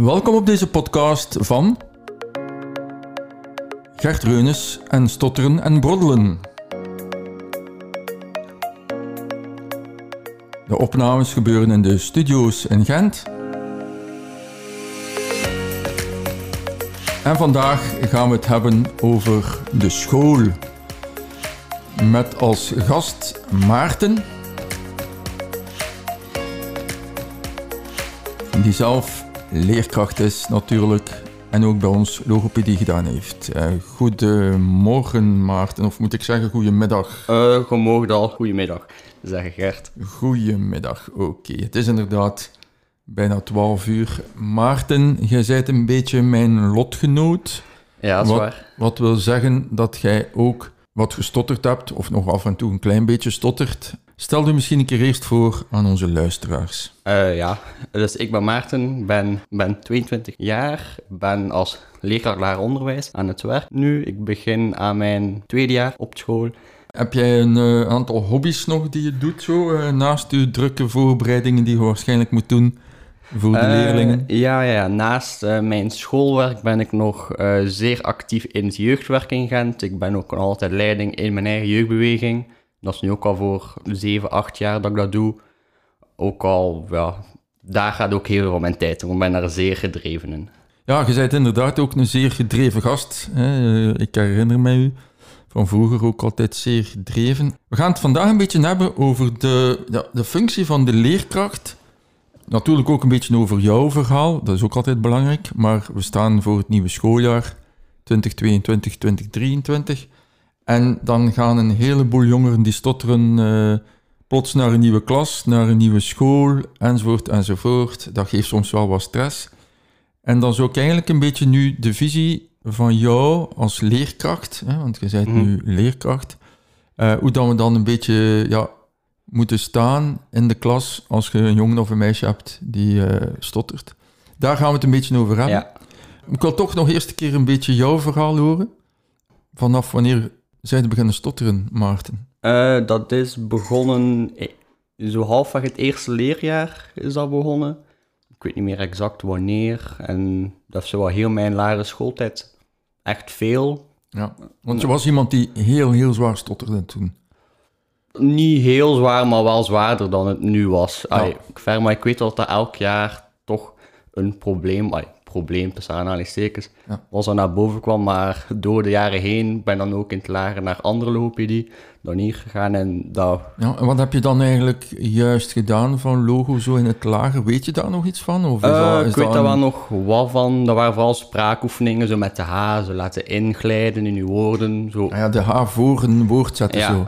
Welkom op deze podcast van Gert Reunis en Stotteren en Broddelen. De opnames gebeuren in de studio's in Gent. En vandaag gaan we het hebben over de school. Met als gast Maarten. Die zelf leerkracht is natuurlijk. En ook bij ons logopedie gedaan heeft. Uh, goedemorgen Maarten, of moet ik zeggen goedemiddag? Uh, goedemorgen al, goedemiddag, zeggen Gert. Goedemiddag, oké. Het is inderdaad bijna 12 uur. Maarten, jij bent een beetje mijn lotgenoot. Ja, dat is waar. Wat wil zeggen dat jij ook wat gestotterd hebt, of nog af en toe een klein beetje stottert. Stel je misschien een keer eerst voor aan onze luisteraars. Uh, ja, dus ik ben Maarten, ben, ben 22 jaar, ben als leerkracht onderwijs aan het werk nu. Ik begin aan mijn tweede jaar op school. Heb jij een uh, aantal hobby's nog die je doet zo, uh, naast je drukke voorbereidingen die je waarschijnlijk moet doen voor de leerlingen? Ja, ja, naast mijn schoolwerk ben ik nog zeer actief in het jeugdwerk in Gent. Ik ben ook altijd leiding in mijn eigen jeugdbeweging. Dat is nu ook al voor 7, 8 jaar dat ik dat doe. Ook al, ja, daar gaat ook heel veel van mijn tijd om. Ik ben daar zeer gedreven in. Ja, je bent inderdaad ook een zeer gedreven gast. Hè? Ik herinner mij u van vroeger ook altijd zeer gedreven. We gaan het vandaag een beetje hebben over de, de functie van de leerkracht. Natuurlijk ook een beetje over jouw verhaal, dat is ook altijd belangrijk. Maar we staan voor het nieuwe schooljaar 2022-2023. En dan gaan een heleboel jongeren die stotteren uh, plots naar een nieuwe klas, naar een nieuwe school, enzovoort, enzovoort. Dat geeft soms wel wat stress. En dan zou ik eigenlijk een beetje nu de visie van jou als leerkracht, hè, want je bent mhm. nu leerkracht, uh, hoe dan we dan een beetje ja, moeten staan in de klas als je een jongen of een meisje hebt die uh, stottert. Daar gaan we het een beetje over hebben. Ja. Ik wil toch nog eerst een keer een beetje jouw verhaal horen. Vanaf wanneer zijn beginnen stotteren, Maarten? Uh, dat is begonnen, eh, zo halfweg het eerste leerjaar is dat begonnen. Ik weet niet meer exact wanneer. En dat is wel heel mijn lagere schooltijd. Echt veel. Ja, want je was iemand die heel, heel zwaar stotterde toen. Niet heel zwaar, maar wel zwaarder dan het nu was. Ja. ver, maar ik weet dat dat elk jaar toch een probleem... was probleem, tussen aanhalingstekens, ja. was er naar boven kwam. Maar door de jaren heen ben dan ook in het lager naar andere logopedie, dan hier gegaan en dat... Ja, en wat heb je dan eigenlijk juist gedaan van logo zo in het lager? Weet je daar nog iets van? Of is uh, ik weet daar wel nog wat van. Dat waren vooral spraakoefeningen, zo met de H, zo laten inglijden in uw woorden. Zo. Ah ja, de H voor een woord zetten zo.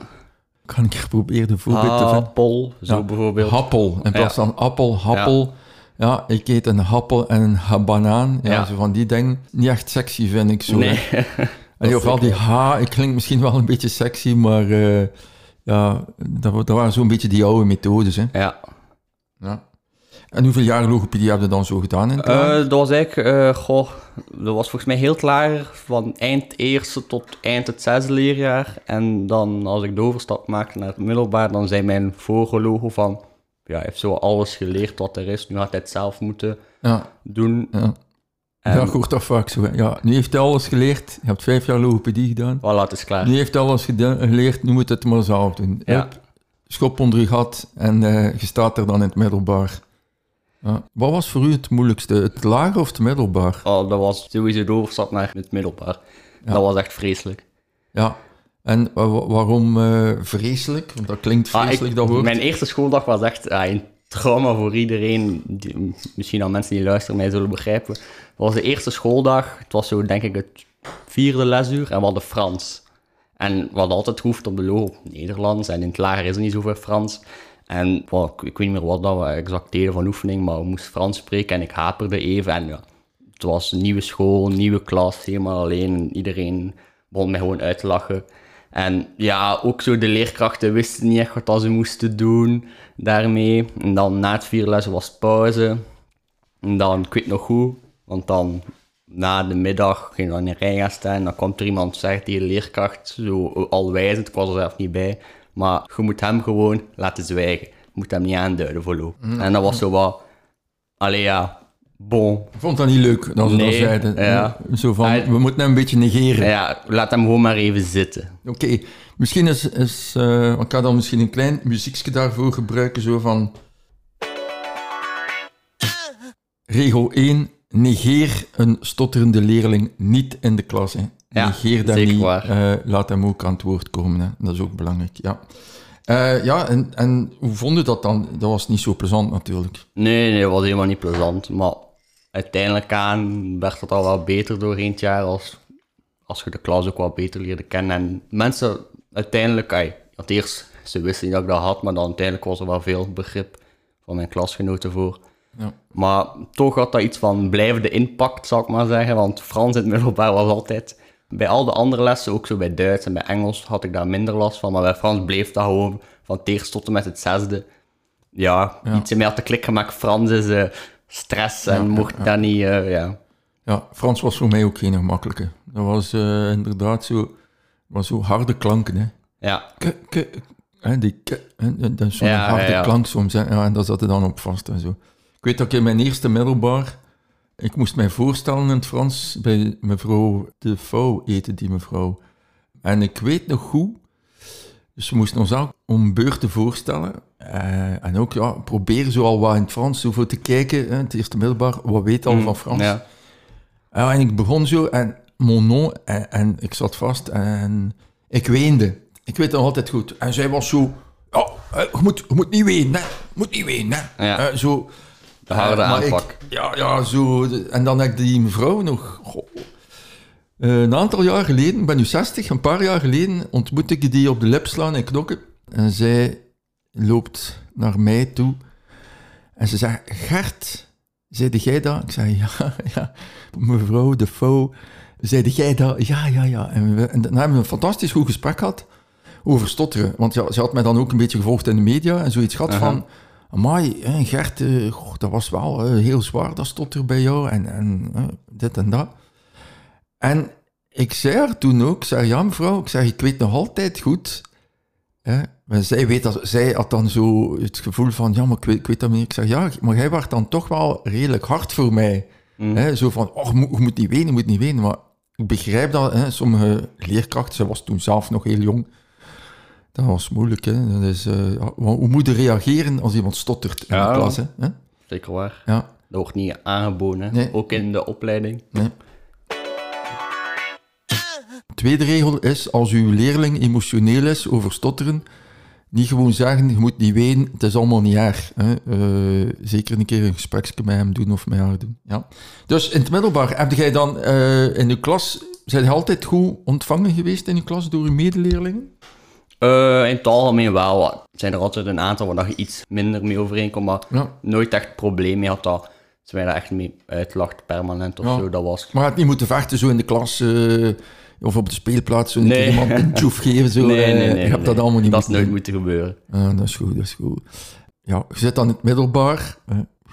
Kan ik proberen de voorbeeld te vinden? Appel, zo bijvoorbeeld. Happel, in plaats van appel, happel. Ja, ik eet een happel en een banaan. Ja, Zo van die dingen. Niet echt sexy, vind ik zo. Nee. En vooral die H, ik klink misschien wel een beetje sexy, maar uh, ja, dat, dat waren zo'n beetje die oude methodes. Hè. Ja. ja. En hoeveel jaar logopedie heb je dan zo gedaan in het uh, Dat was eigenlijk, uh, goh, dat was volgens mij heel klaar, van eind eerste tot eind het zesde leerjaar. En dan, als ik de overstap maakte naar het middelbaar, dan zei mijn vorige logo van ja, hij heeft zo alles geleerd wat er is. Nu had hij het zelf moeten ja. doen. Ja. En... Ja, hoort toch vaak zo. Ja, nu heeft hij alles geleerd. Je hebt vijf jaar logopedie gedaan. Voilà, het is klaar. Nu heeft hij alles geleerd, nu moet het maar zelf doen. Ja. schop onder je gat en uh, je staat er dan in het middelbaar. Ja. Wat was voor u het moeilijkste, het lager of het middelbaar? Oh, dat was sowieso overstap naar het middelbaar. Dat was echt vreselijk. Ja, en waarom uh, vreselijk? Want dat klinkt ah, vreselijk, dat woord. Mijn eerste schooldag was echt uh, een trauma voor iedereen. misschien al mensen die luisteren mij zullen begrijpen. Het was de eerste schooldag. Het was zo, denk ik, het vierde lesuur. En we hadden Frans. En hadden altijd hoeft op de loop Nederlands. En in het lager is er niet zoveel Frans. En ik, weet niet meer wat dat we exact deden van oefening. Maar we moesten Frans spreken. En ik haperde even. En ja, het was een nieuwe school, een nieuwe klas. Helemaal alleen. Iedereen begon mij gewoon uit te lachen. En ja, ook zo de leerkrachten wisten niet echt wat ze moesten doen daarmee. En dan na het vierde les was pauze. En dan, ik weet nog goed, want dan na de middag ging dan in de rij gaan staan. En dan kwam er iemand zeggen die leerkracht, zo al wijzend, ik was er zelf niet bij. Maar je moet hem gewoon laten zwijgen. Je moet hem niet aanduiden voorlopig. Mm. En dat was zo wat, allee ja, Bon. Ik vond dat niet leuk dat ze dat zeiden. ja. Zo van, Hij- we moeten hem een beetje negeren. Ja, laat hem gewoon maar even zitten. Oké, misschien is... is eh, ik ga dan misschien een klein muziekje daarvoor gebruiken, zo van... Regel 1. Negeer een stotterende leerling niet in de klas. Hè. Ja, Negeer dat niet. eh, laat hem ook aan het woord komen. Hè. Dat is ook belangrijk, ja. Eh, ja, en, en hoe vond je dat dan? Dat was niet zo plezant natuurlijk. Nee, nee, dat was helemaal niet plezant. Maar uiteindelijk aan werd het al wel beter doorheen het jaar als, als je de klas ook wat beter leerde kennen. En mensen uiteindelijk, ay, eerst ze wisten niet dat ik dat had, maar dan uiteindelijk was er wel veel begrip van mijn klasgenoten voor. Ja. Maar toch had dat iets van blijvende impact, zou ik maar zeggen. Want Frans in het middelbaar was altijd... Bij al de andere lessen, ook zo bij Duits en bij Engels, had ik daar minder last van. Maar bij Frans bleef dat gewoon van het tot en met het zesde. Ja, Ja. iets in mij had de klik gemaakt. Frans is eh, stress en mocht dat niet... eh, ja. Ja, Frans was voor mij ook geen gemakkelijke. Dat was eh, inderdaad zo, was zo harde klanken. Hè. ja, K, k, hè, die k, hè, dat dat is zo'n Ja, harde ja, klank soms. Hè. Ja, en daar zat er dan op vast en zo. Ik weet dat ik in mijn eerste middelbaar, ik moest mij voorstellen in het Frans bij mevrouw De Vouw eten die mevrouw. En ik weet nog goed, dus we moesten ons ook om beurten voorstellen. Eh, en ook ja, proberen zo al wat in het Frans voor te kijken, hè, het eerste middelbaar, wat weet al Mm, van Frans. ja. Ja, en ik begon zo, en mon nom, en, en ik zat vast en ik weende. Ik weet het nog altijd goed. En zij was zo, ja, eh, je moet, je moet niet wenen, hè. Je moet niet wenen, hè. Ja. Eh, zo. De harde Eh, ik- aanpak. ja, ja, zo. En dan heb ik die mevrouw nog... goh, eh, een aantal jaar geleden, ik ben nu 60, een paar jaar geleden, ontmoette ik die op de Lepslaan in Knokken. En zij loopt naar mij toe. En ze zei, Gert, zeide jij dat? Ik zei, ja, ja. Mevrouw de Fouw, zeide jij dat? Ja, ja, ja. En, we, en dan hebben we een fantastisch goed gesprek gehad over stotteren. Want ja, ze had mij dan ook een beetje gevolgd in de media en zoiets gehad van... Amai, hè, Gert, eh, goh, dat was wel eh, heel zwaar, dat stotter bij jou. En, en eh, dit en dat. En ik zei haar toen ook, ik zei, ja mevrouw, ik zeg, ik weet nog altijd goed... Hè, maar zij, weet dat, zij had dan zo het gevoel van, ja, maar ik weet, ik weet dat niet. Ik zeg, ja, maar jij was dan toch wel redelijk hard voor mij. Mm. Hè, zo van, oh, je moet, je moet niet wenen, je moet niet wenen. Maar ik begrijp dat, hè, sommige leerkrachten, ze was toen zelf nog heel jong, dat was moeilijk. Hè. Dat is, eh, ja, hoe moet je reageren als iemand stottert in Ja. de klas? Hè? Hè? Zeker waar. Ja, Dat wordt niet aangeboden, hè. Nee. ook in de opleiding. nee. Tweede regel is, als uw leerling emotioneel is over stotteren, niet gewoon zeggen, je moet niet wenen, het is allemaal niet erg. Hè. Eh, zeker een keer een gespreksje met hem doen of met haar doen. Ja. Dus in het middelbaar, heb jij dan eh, in uw klas, zijn je altijd goed ontvangen geweest in uw klas door uw medeleerlingen? Eh, in het algemeen wel. Er zijn er altijd een aantal waar je iets minder mee overeenkomt, maar Ja. nooit echt probleem mee had dat ze mij daar echt mee uitlacht permanent of Ja. zo. Dat was... Maar je had niet moeten vechten zo in de klas of op de speelplaats, zo een Nee. iemand een tjoef geven. Zo, nee, nee, nee. Je hebt dat allemaal niet Dat is nooit moeten gebeuren. Ah, dat is goed, dat is goed. Ja, je zit dan in het middelbaar.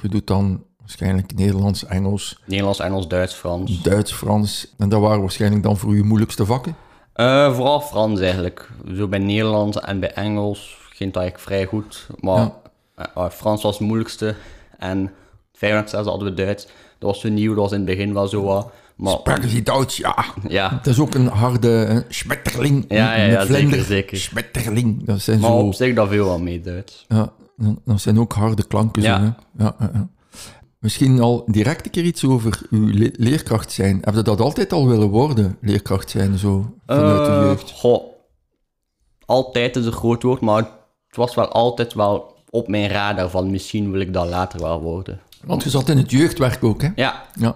je doet dan waarschijnlijk Nederlands, Engels, Nederlands, Engels, Duits, Frans. Duits, Frans. En dat waren waarschijnlijk dan voor je moeilijkste vakken. Eh, vooral Frans eigenlijk. Zo bij Nederlands en bij Engels ging het eigenlijk vrij goed. Maar Ja. eh, eh, Frans was het moeilijkste. En 506 hadden we Duits. Dat was zo nieuw, dat was in het begin wel zo wat. Maar Spraken ze Duits? Ja. ja, Het is ook een harde schmetterling. Ja, ja, ja, zeker, zeker. Schmetterling. Dat zijn maar zo... op zich dat veel wel mee Duits. Ja, dat- zijn ook harde klanken. Ja. Zo, hè? Ja, ja, ja. Misschien al direct een keer iets over uw le- leerkracht zijn. Heb je dat altijd al willen worden, leerkracht zijn, zo, vanuit de Eh, jeugd? Goh, altijd is een groot woord, maar het was wel altijd wel op mijn radar van misschien wil ik dat later wel worden. Want je zat in het jeugdwerk ook, hè? Ja, Ja.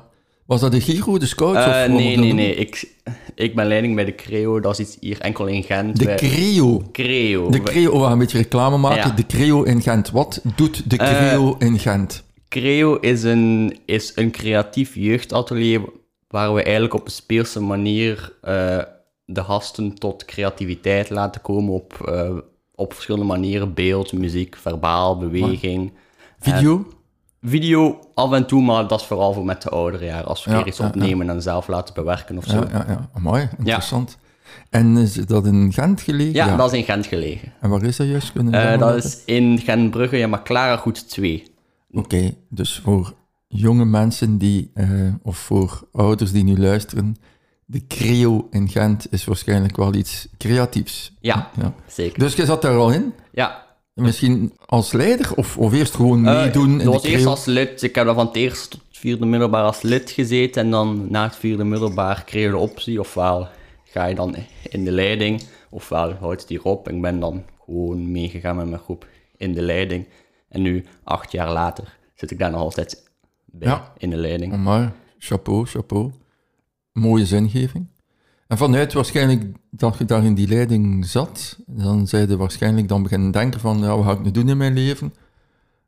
Was dat de Giro, de Scouts? of eh, nee, nee, nee. Ik, ik ben leiding bij de Creo, dat is iets hier enkel in Gent. De Creo. Creo. De Creo, we gaan een beetje reclame maken. Ja. De Creo in Gent. Wat doet de Eh, Creo in Gent? Creo is een, is een creatief jeugdatelier waar we eigenlijk op een speelse manier eh, de gasten tot creativiteit laten komen op, op verschillende manieren. Beeld, muziek, verbaal, beweging. Video? Video af en toe, maar dat is vooral voor met de oudere jaren. Als we Ja, weer iets ja, opnemen en zelf laten bewerken of zo. Ja, Ja, ja, ja. Mooi, interessant. En is dat in Gent gelegen? dat is in Gent gelegen. En waar is dat juist? Eh, dat is in Gentbrugge, ja, maar Clara Goed 2. Oké, dus voor jonge mensen die, eh, of voor ouders die nu luisteren, de creo in Gent is waarschijnlijk wel iets creatiefs. Ja, Ja. zeker. Dus je zat daar al in? Ja, Misschien als leider of, of eerst gewoon Eh, meedoen in dat de was eerst als lid. Ik heb daar van het eerste tot het vierde middelbaar als lid gezeten. En dan na het vierde middelbaar kreeg je de optie. Ofwel ga je dan in de leiding, ofwel houd het hierop. Ik ben dan gewoon meegegaan met mijn groep in de leiding. En nu, acht jaar later, zit ik daar nog altijd bij Ja. in de leiding. Maar, chapeau, chapeau. Mooie zingeving. En vanuit waarschijnlijk dat je daar in die leiding zat, dan zei je waarschijnlijk dan beginnen denken van, ja, wat ga ik nu doen in mijn leven?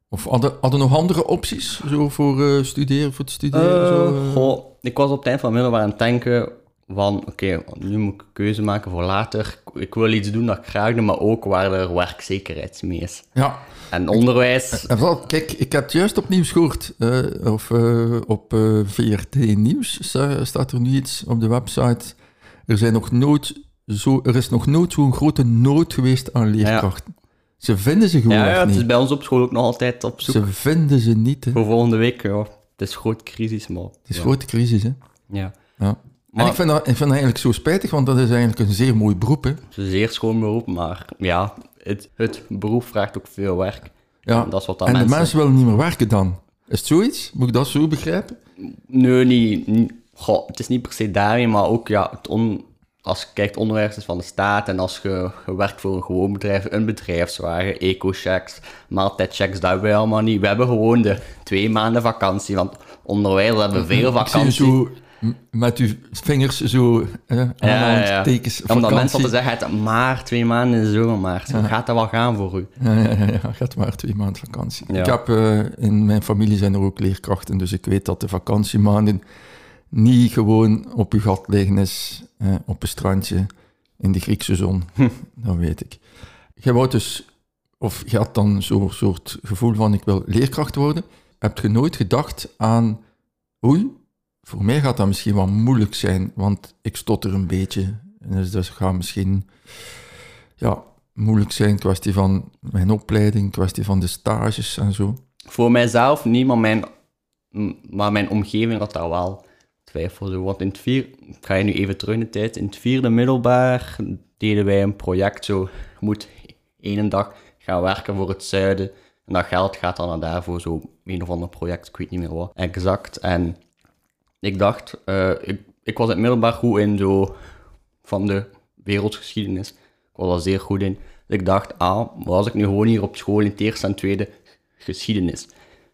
Of hadden, hadden nog andere opties zo voor eh, studeren, voor het studeren? Eh, zo, eh? goh, ik was op het eind van middelbaar aan het denken van, oké, nu moet ik een keuze maken voor later. Ik wil iets doen dat ik graag doe, maar ook waar er werkzekerheid mee is. Ja, En onderwijs, en vooral, kijk, ik heb het juist op nieuws gehoord, eh, of op VRT Nieuws sta- staat er nu iets op de website. Er, zijn nog nooit zo, er is nog nooit zo'n grote nood geweest aan leerkrachten. Ze vinden ze gewoon ja, ja, het niet. is bij ons op school ook nog altijd op zoek Ze vinden ze niet. Hè. voor volgende week. Ja. Het is een grote crisis, maar... Het is ja. een grote crisis. Hè. Ja. Ja. en Maar- ik vind, dat, ik vind dat eigenlijk zo spijtig, want dat is eigenlijk een zeer mooi beroep. Hè. Het is een zeer schoon beroep, maar ja, het, het beroep vraagt ook veel werk. Ja. En dat is wat dan En mensen... de mensen willen niet meer werken dan. Is het zoiets? Moet ik dat zo begrijpen? Nee, niet, niet- goh, het is niet per se daarmee, maar ook ja, het on, als je kijkt, onderwijs is van de staat en als je, je werkt voor een gewoon bedrijf, een bedrijfswagen, eco-checks, maaltijdchecks, dat hebben we allemaal niet. We hebben gewoon de twee maanden vakantie, want onderwijs hebben veel zie je vakantie. met uw vingers zo eh, aanhalingstekens Omdat mensen vakantie. altijd zeggen, het maar twee maanden in de zomer, maar zo gaat dat wel gaan voor u. Ja, ja, ja, ja, gaat maar twee maanden vakantie. Ja. Ik heb, eh, in mijn familie zijn er ook leerkrachten, dus ik weet dat de vakantiemaanden niet gewoon op uw gat liggen is, eh, op een strandje in de Griekse zon. Dat weet ik. Je wou dus, of je had dan zo'n soort gevoel van ik wil leerkracht worden. Heb je nooit gedacht aan, oei, voor mij gaat dat misschien wel moeilijk zijn, want ik stotter een beetje. En dus dat gaat misschien ja, moeilijk zijn, kwestie van mijn opleiding, kwestie van de stages en zo. Voor mijzelf niet, maar mijn, maar mijn omgeving had daar wel twijfel over. Want in het vier, ik ga je nu even terug in de tijd, in het vierde middelbaar deden wij een project zo, je moet één dag gaan werken voor het zuiden. En dat geld gaat dan naar daarvoor, zo een of ander project, ik weet niet meer wat exact. En ik dacht, eh, ik, ik was in het middelbaar goed in zo van de wereldgeschiedenis. Ik was er zeer goed in. Dus ik dacht, ah, als ik nu gewoon hier op school in het eerste en tweede geschiedenis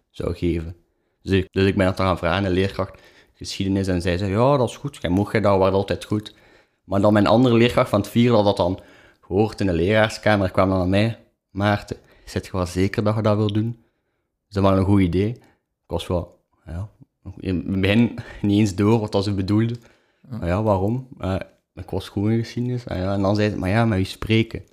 zou geven. Dus ik, dus ik ben het dan gaan vragen aan de leerkracht geschiedenis en zij zei, ja, dat is goed, jij mocht jij dat, altijd goed. Maar dan mijn andere leerkracht van het vierde had dat dan gehoord in de leraarskamer, kwam dan naar mij, Maarten, zit je wel zeker dat je dat wil doen? Is dat wel een goed idee? Ik was wel, ja, in het begin niet eens door wat dat ze bedoelde. Maar ja, waarom? Eh, ik was goed in geschiedenis. En, ja, en dan zei ze, maar ja, met u spreken.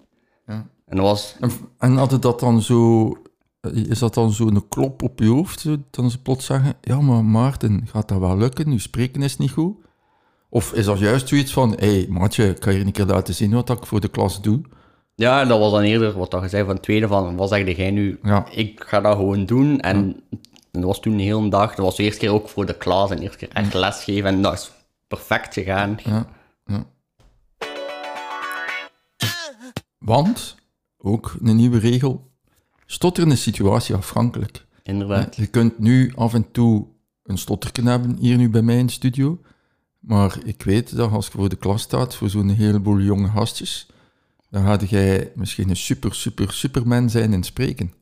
Ja. En was, En, en hadden dat dan zo, is dat dan zo een klop op je hoofd, dan ze plots zeggen, ja, maar Maarten, gaat dat wel lukken? Nu spreken is niet goed. Of is dat juist zoiets van, hé, hey, maatje, kan je een keer laten zien wat ik voor de klas doe? ja, dat was dan eerder wat je zei van het tweede van, wat zeg jij nu? Ja. Ik ga dat gewoon doen. En dat was toen een hele dag. Dat was de eerste keer ook voor de klas en de eerste keer echt lesgeven. En dat is perfect gegaan. Ja. Want, ook een nieuwe regel, stotteren is situatieafhankelijk. Inderdaad. Je kunt nu af en toe een stotterken hebben, hier nu bij mij in de studio. Maar ik weet dat als je voor de klas staat, voor zo'n heleboel jonge gastjes, dan gaat jij misschien een super, super, superman zijn in spreken.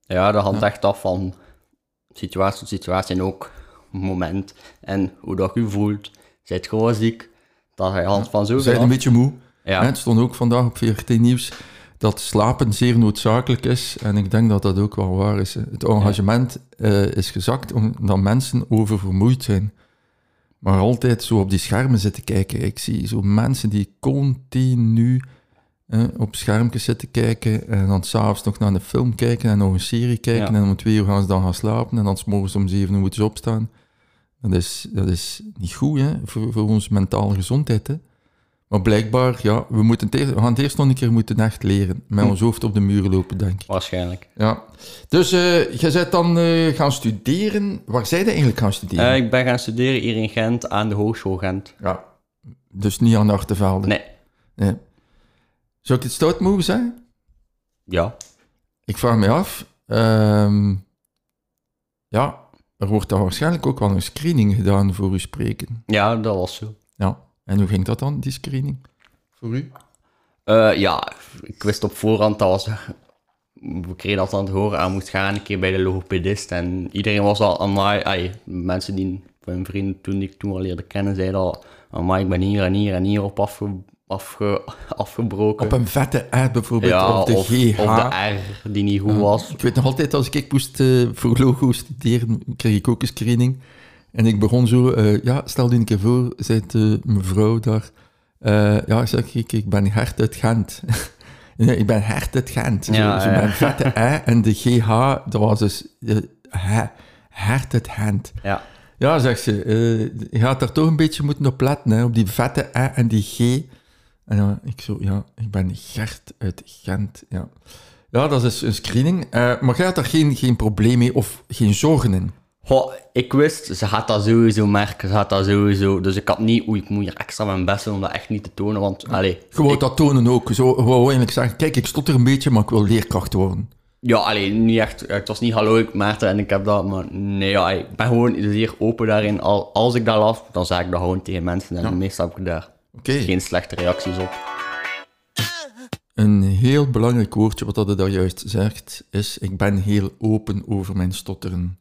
Ja, dat hangt echt af van situatie tot situatie en ook moment. En hoe dat je voelt. Zijt gewoon ziek. Dat je hand van zoveel zijn een beetje moe. Ja. Het stond ook vandaag op VRT Nieuws dat slapen zeer noodzakelijk is. En ik denk dat dat ook wel waar is. Het engagement eh, is gezakt omdat mensen oververmoeid zijn. Maar altijd zo op die schermen zitten kijken. Ik zie zo mensen die continu eh, op schermpjes zitten kijken en dan s'avonds nog naar een film kijken en nog een serie kijken. Ja. En om twee uur gaan ze dan gaan slapen en dan 's morgens om zeven uur moeten ze opstaan. Dat is, dat is niet goed hè, voor, voor onze mentale gezondheid. Hè. Maar blijkbaar, ja, we, moeten het eerst, we gaan het eerst nog een keer moeten echt leren. Met ons hoofd op de muur lopen, denk ik. Waarschijnlijk. Ja. Dus eh je bent dan eh, gaan studeren. Waar zij je eigenlijk gaan studeren? Eh, ik ben gaan studeren hier in Gent aan de Hogeschool Gent. Ja. Dus niet aan de Achtervelde. Nee. Nee. Zou ik het stout mogen zijn? Ja. Ik vraag me af. ehm, ja, er wordt dan waarschijnlijk ook wel een screening gedaan voor uw spreken. Ja, dat was zo. Ja. En hoe ging dat dan, die screening? Voor u? Eh, ja, ik wist op voorhand dat was... We kregen dat aan te horen aan moest gaan, een keer bij de logopedist. En iedereen was al aan mij... mensen die... Mijn vrienden toen die ik toen al leerde kennen, zeiden al... Aan mij, ik ben hier en hier en hier op afge, afge, afgebroken. Op een vette R bijvoorbeeld, ja, of de of, GH. of de R die niet goed was. Ik weet nog altijd, als ik moest eh, voor logo studeren, kreeg ik ook een screening. En ik begon zo, eh, ja, stel je een keer voor, zei de mevrouw daar. eh, ja, zeg ik, ik ben hert uit Gent. nee, ik ben hert uit Gent. Zo, Ja, zo mijn vette E en de GH, dat was dus hert uit Gent. Ja. Ja, zegt ze, je gaat daar toch een beetje moeten op letten, hè, op die vette E en die G. En dan, ik zo, ja, ik ben Gert uit Gent, ja. Ja, dat is een screening. Eh, maar jij had daar geen, geen probleem mee of geen zorgen in? Goh, ik wist, ze gaat dat sowieso merken, ze gaat dat sowieso. Dus ik had niet, oei, ik moet hier extra mijn best doen om dat echt niet te tonen, want, allee. Je wou ik- dat tonen ook. Zo eigenlijk zeggen, kijk, ik stotter een beetje, maar ik wil leerkracht worden. Ja, allee, niet echt, het was niet hallo, ik Maarten en ik heb dat, maar nee, ja, ik ben gewoon zeer open daarin. Al, als ik dat las, dan zei ik dat gewoon tegen mensen en meestal heb ik daar geen slechte reacties op. een heel belangrijk woordje wat dat daar juist zegt, is ik ben heel open over mijn stotteren.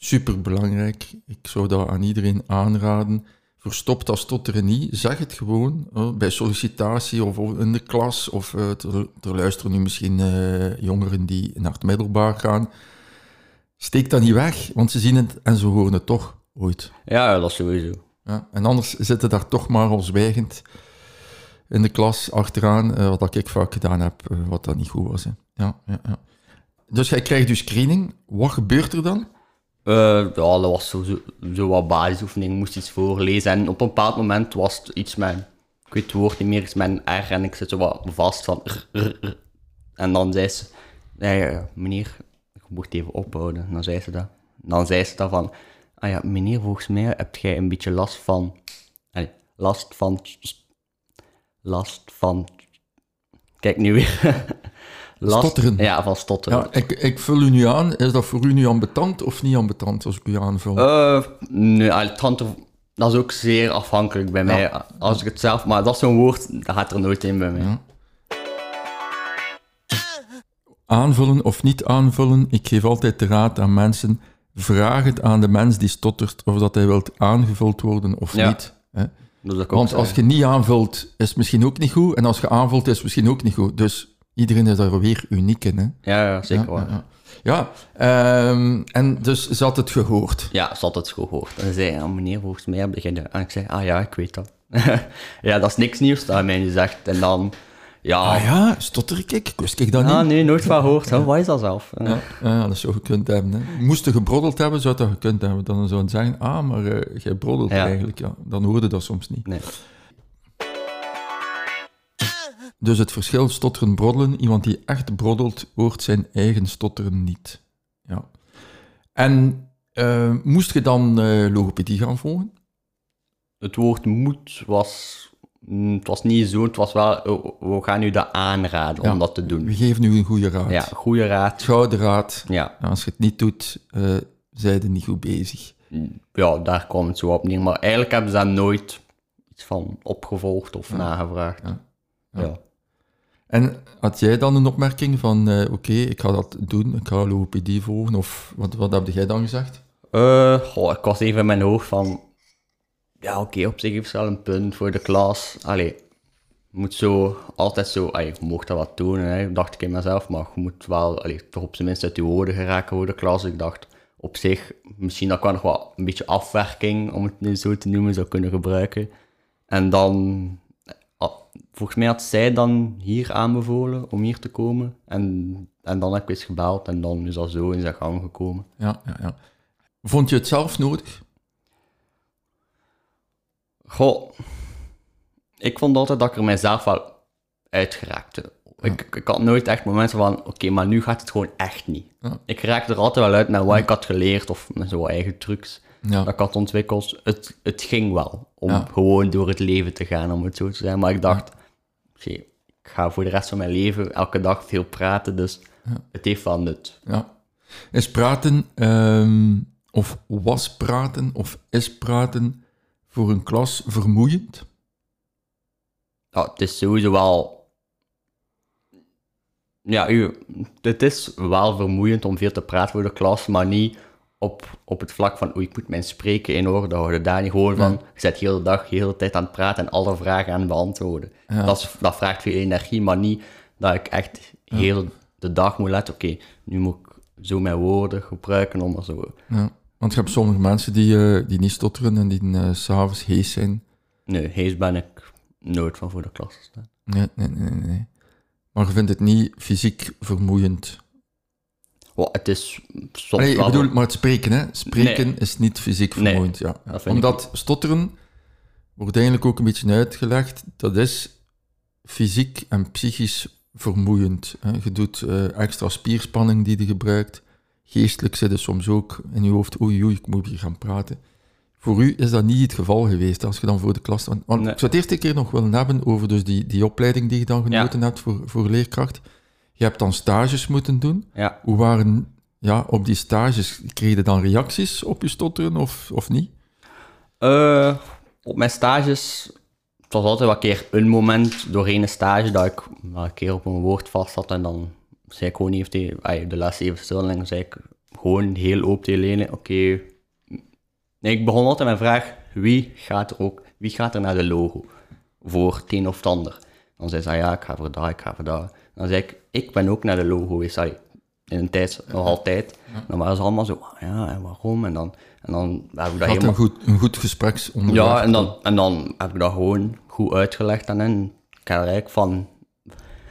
Super belangrijk. Ik zou dat aan iedereen aanraden. Verstop dat stotteren niet. Zeg het gewoon bij sollicitatie of in de klas. Of eh, er, er luisteren nu misschien eh, jongeren die naar het middelbaar gaan. Steek dat niet weg, want ze zien het en ze horen het toch ooit. Ja, dat is sowieso. Ja, en anders zitten daar toch maar al zwijgend in de klas achteraan, eh, wat ik vaak gedaan heb, wat dat niet goed was. Hè. Ja, ja, ja. Dus jij krijgt dus screening. Wat gebeurt er dan? Eh, ja, dat was zo, zo, wat basisoefening, moest iets voorlezen. En op een bepaald moment was het iets met, ik weet het woord niet meer, iets met een R en ik zit zo wat vast van. En dan zei ze, ja, meneer, ik moet even ophouden. En dan zei ze dat. Dan zei ze dat van, ah ja, meneer, volgens mij heb jij een beetje last van, last van, last van, kijk nu weer. last, Stotteren. Ja, van stotteren. Ja, ik, ik vul u nu aan. Is dat voor u nu ambetant of niet ambetant als ik u aanvul? Eh, nee, tante, dat is ook zeer afhankelijk bij mij. Als ik het zelf, maar dat is zo'n woord, dat gaat er nooit in bij mij. Ja. Aanvullen of niet aanvullen. Ik geef altijd de raad aan mensen. Vraag het aan de mens die stottert of dat hij wilt aangevuld worden of niet. Hè? Want als je niet aanvult, is het misschien ook niet goed. En als je aanvult, is het misschien ook niet goed. Dus iedereen is daar weer uniek in. Hè? Ja, ja, zeker ja, waar. ja, ja. Ja, ehm, en dus ze had het gehoord. Ja, ze had het gehoord. En ze zei, ja, meneer, volgens mij heb je. En ik zei, ah ja, ik weet dat. ja, dat is niks nieuws, dat hij mij gezegd. En dan, ja... Ah ja, stotter ik? Wist ik dat Ah, niet. nee, nooit van gehoord. Hè? Wat is dat zelf? Ja, ja, dat zou gekund hebben. Hè. Moest je gebroddeld hebben, zou dat gekund hebben. Dan zou het zeggen, ah, maar eh, jij broddelt Ja. eigenlijk. Ja, dan hoorde dat soms niet. Nee. Dus het verschil stotteren broddelen, iemand die echt broddelt, hoort zijn eigen stotteren niet. Ja. En eh, moest je dan eh, logopedie gaan volgen? Het woord moet was... mm, Het was niet zo, het was wel... oh, We gaan u dat aanraden Ja. om dat te doen. We geven u een goede raad. Ja, goede raad. Gouden raad. Ja, Als je het niet doet, uh, zijn je niet goed bezig. ja, daar kwam het zo op neer. Maar eigenlijk hebben ze daar nooit iets van opgevolgd of nagevraagd. Ja. Ja. En had jij dan een opmerking van, eh, oké, ik ga dat doen, ik ga logopedie volgen, of wat, wat heb jij dan gezegd? Goh, ik was even in mijn hoofd van... Ja, oké, op zich heeft ze wel een punt voor de klas. Allee, moet zo, altijd zo... Je mocht dat wat doen, hè, dacht ik in mezelf. Maar je moet wel, allee, toch op zijn minst uit je woorden geraken voor de klas. Ik dacht, op zich, misschien dat ik nog wel een beetje afwerking, om het zo te noemen, zou kunnen gebruiken. En dan... Volgens mij had zij dan hier aanbevolen om hier te komen. En, en dan heb ik eens gebeld en dan is dat zo in zijn gang gekomen. Ja, ja, ja. Vond je het zelf nodig? Goh, ik vond altijd dat ik er mijzelf wel uitgeraakte. Ik, ik had nooit echt momenten van, oké, maar nu gaat het gewoon echt niet. Ja. Ik raakte er altijd wel uit met wat ik had geleerd of met zo'n eigen trucs dat ik had ontwikkeld. Het, het ging wel om gewoon door het leven te gaan, om het zo te zeggen. Maar ik dacht, oké, ik ga voor de rest van mijn leven elke dag veel praten, dus het heeft wel nut. Ja. Is praten, ehm, of was praten, of is praten voor een klas vermoeiend? Ja, het is sowieso wel. Ja, u, het is wel vermoeiend om veel te praten voor de klas, maar niet op, op het vlak van, oei, ik moet mijn spreken in orde houden. Daar niet gewoon van, je zit de hele dag, de hele tijd aan het praten en alle vragen aan het beantwoorden. Ja. Dat, is, dat vraagt veel energie, maar niet dat ik echt heel de dag moet letten, oké, nu moet ik zo mijn woorden gebruiken om er zo... Ja. Want je hebt sommige mensen die, eh, die niet stotteren en die s s'avonds hees zijn. Nee, hees ben ik nooit van voor de klas te staan. Nee, nee, nee, nee. Maar je vindt het niet fysiek vermoeiend. Well, het is soms Nee, ik wel... bedoel, maar het spreken, hè. Spreken Nee. is niet fysiek Nee, vermoeiend, ja. ik Omdat stotteren, wordt eigenlijk ook een beetje uitgelegd, dat is fysiek en psychisch vermoeiend. Hè. Je doet eh, extra spierspanning die je gebruikt. Geestelijk zit er soms ook in je hoofd, oei, oei, ik moet hier gaan praten. Voor u is dat niet het geval geweest, als je dan voor de klas... Want, Nee. ik zou het eerste keer nog willen hebben over dus die, die opleiding die je dan genoten hebt voor, voor leerkracht. Je hebt dan stages moeten doen. Ja, Hoe waren ja, op die stages, kreeg je dan reacties op je stotteren of, of niet? Eh, op mijn stages, het was altijd wel een keer een moment doorheen een stage dat ik wel een keer op een woord vast zat en dan zei ik gewoon niet ay, de les even stil en dan zei ik gewoon heel open tegen Lene, oké. Nee, ik begon altijd met de vraag, wie gaat er ook, wie gaat er naar de logo voor het een of het ander? Dan zei ze, ah ja, ik ga voor daar, ik ga voor daar. Dan zei ik, ik ben ook naar de logo geweest, ay, in een tijd, nog altijd. Dan waren ze allemaal zo, ah ja, en waarom? En dan, en dan heb ik dat helemaal... een goed, een goed gespreksonderwerp. Ja, en dan, en dan heb ik dat gewoon goed uitgelegd aan hen. Ik heb eigenlijk van,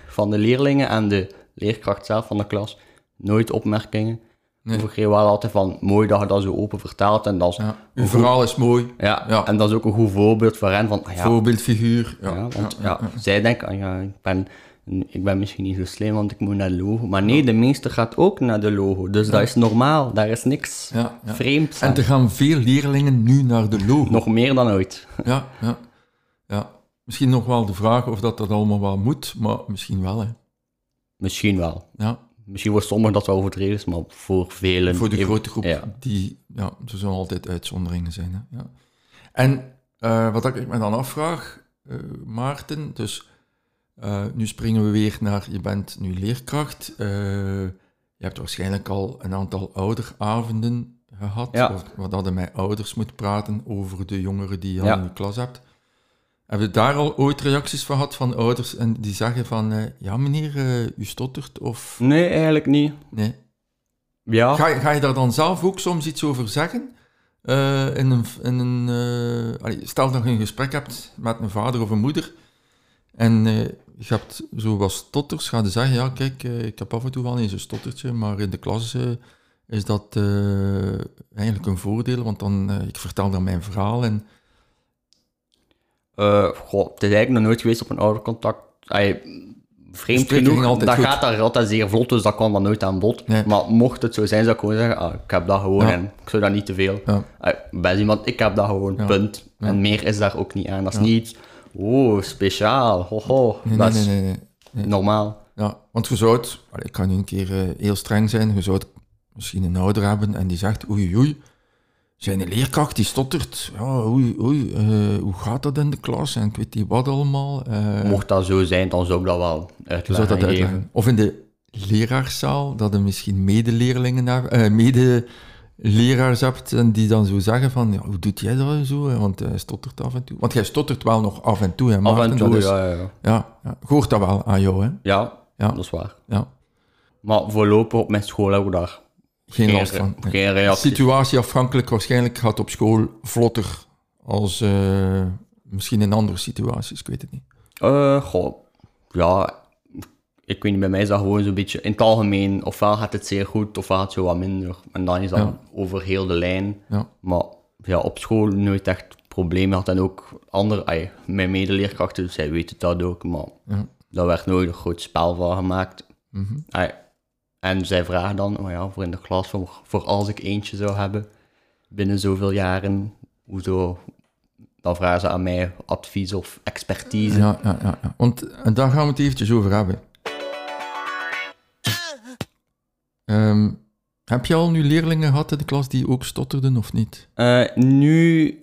van de leerlingen en de leerkracht zelf van de klas nooit opmerkingen. Nee. Ik kreeg wel altijd van, mooi dat je dat zo open vertelt. En dat is, ja. Ja, verhaal is mooi. Ja. en dat is ook een goed voorbeeld voor hen. Van, ah ja, Voorbeeldfiguur. Ja, ja, want ja, zij denken, ah ja, ik ben, ik ben misschien niet zo slim, want ik moet naar de logo. Maar nee, de meester gaat ook naar de logo. Dus dat is normaal. Daar is niks Ja, ja. vreemds En er gaan veel leerlingen nu naar de logo. Nog meer dan ooit. Ja, ja, ja. Misschien nog wel de vraag of dat, dat allemaal wel moet, maar misschien wel. Hè. Misschien wel. Ja, Misschien voor sommigen dat wel overdreven is, maar voor velen... voor de grote groep, die, ja, er zullen altijd uitzonderingen zijn. Hè. Ja. En eh, wat ik me dan afvraag, eh, Maarten, dus eh, nu springen we weer naar, je bent nu leerkracht, eh, je hebt waarschijnlijk al een aantal ouderavonden gehad, Ja. of wat dat je met ouders moet praten over de jongeren die je al in je klas hebt. Heb je daar al ooit reacties van gehad van ouders en die zeggen van, eh, ja meneer, u stottert, of Nee, eigenlijk niet. nee? Ja, Ga, je- ga je daar dan zelf ook soms iets over zeggen? In een, in een, allee, stel dat je een gesprek hebt met een vader of een moeder en je hebt zo wat stotters, ga je zeggen, ja kijk, eh, ik heb af en toe wel eens een stottertje, maar in de klas eh, is dat eh, eigenlijk een voordeel, want dan, ik vertel dan mijn verhaal en goh, het is eigenlijk nog nooit geweest op een oudercontact. Ay, vreemd genoeg, dat goed. gaat daar altijd zeer vlot, dus dat kwam dan nooit aan bod. Nee. Maar mocht het zo zijn, zou ik gewoon zeggen, ah, ik heb dat gewoon Ja. en ik zou dat niet te veel. Ja. Ay, bij iemand, ik heb dat gewoon, Ja. punt. En meer is daar ook niet aan. Dat is niet oh, speciaal, hoho. nee, dat nee, nee, nee, nee. normaal. Ja, want je zou het, ik kan nu een keer eh, heel streng zijn, je zou het misschien een ouder hebben en die zegt, oei oei, zijn leerkracht die stottert, ja, oei oei, eh, hoe gaat dat in de klas en ik weet niet wat allemaal. eh, Mocht dat zo zijn, dan zou ik dat wel je zou uitleggen. dat uitleggen. Of in de leraarszaal, dat er misschien medeleerlingen hebben, eh, medeleraars hebt en die dan zo zeggen van, ja, hoe doet jij dat zo, want hij stottert af en toe. Want jij stottert wel nog af en toe, hè, Af en toe, is- ja, ja, ja. ja, hoort dat wel aan jou, hè. Ja, Ja. dat is waar. Ja, Maar voorlopig op mijn school hebben we daar geen geen, last van. nee. geen reactie. situatie afhankelijk waarschijnlijk gaat op school vlotter als eh, misschien in andere situaties, ik weet het niet. Eh, goh, ja, ik weet niet, bij mij is dat gewoon zo'n beetje in het algemeen, ofwel gaat het zeer goed, ofwel gaat het zo wat minder. En dan is dat Ja. over heel de lijn. Ja. Maar ja, op school nooit echt probleem had. En ook andere, ay, mijn medeleerkrachten, zij weten dat ook, maar Ja. daar werd nooit een groot spel van gemaakt. Mhm. Ay, en zij vragen dan, oh ja, voor in de klas, voor, voor als ik eentje zou hebben, binnen zoveel jaren, hoezo... Dan vragen ze aan mij advies of expertise. Ja, ja, ja, ja. Want en daar gaan we het eventjes over hebben. Ehm, heb je al nu leerlingen gehad in de klas die ook stotterden of niet? Eh, nu,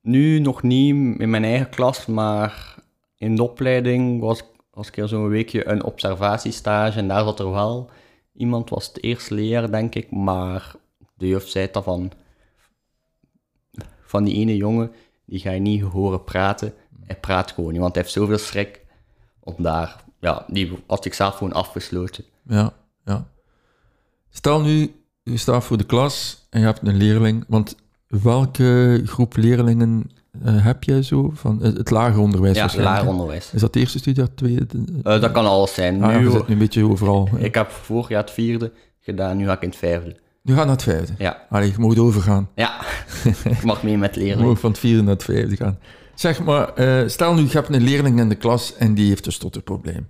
nu nog niet in mijn eigen klas, maar in de opleiding was, was ik er zo'n weekje een observatiestage en daar zat er wel iemand, was het eerste leer denk ik, maar de juf zei dat van, van die ene jongen, die ga je niet horen praten. Hij praat gewoon niet, want hij heeft zoveel schrik om daar, ja, die had ik zelf gewoon afgesloten. Ja, ja. Stel nu, je staat voor de klas en je hebt een leerling. Want welke groep leerlingen eh, heb jij zo? Van het, het lager onderwijs Ja, lager onderwijs. Is dat de eerste studie, dat tweede? de- Eh, dat kan alles zijn. Ah, nu, je zit nu een beetje overal. ik heb vorig jaar het vierde gedaan, nu ga ik in het vijfde. Nu gaat naar het vijfde. Ja, Allee, je moet overgaan. Ja, ik mag mee met Je leerlingen. moet van het vierde naar het vijfde gaan. Zeg maar, eh, stel nu, je hebt een leerling in de klas en die heeft een stotterprobleem.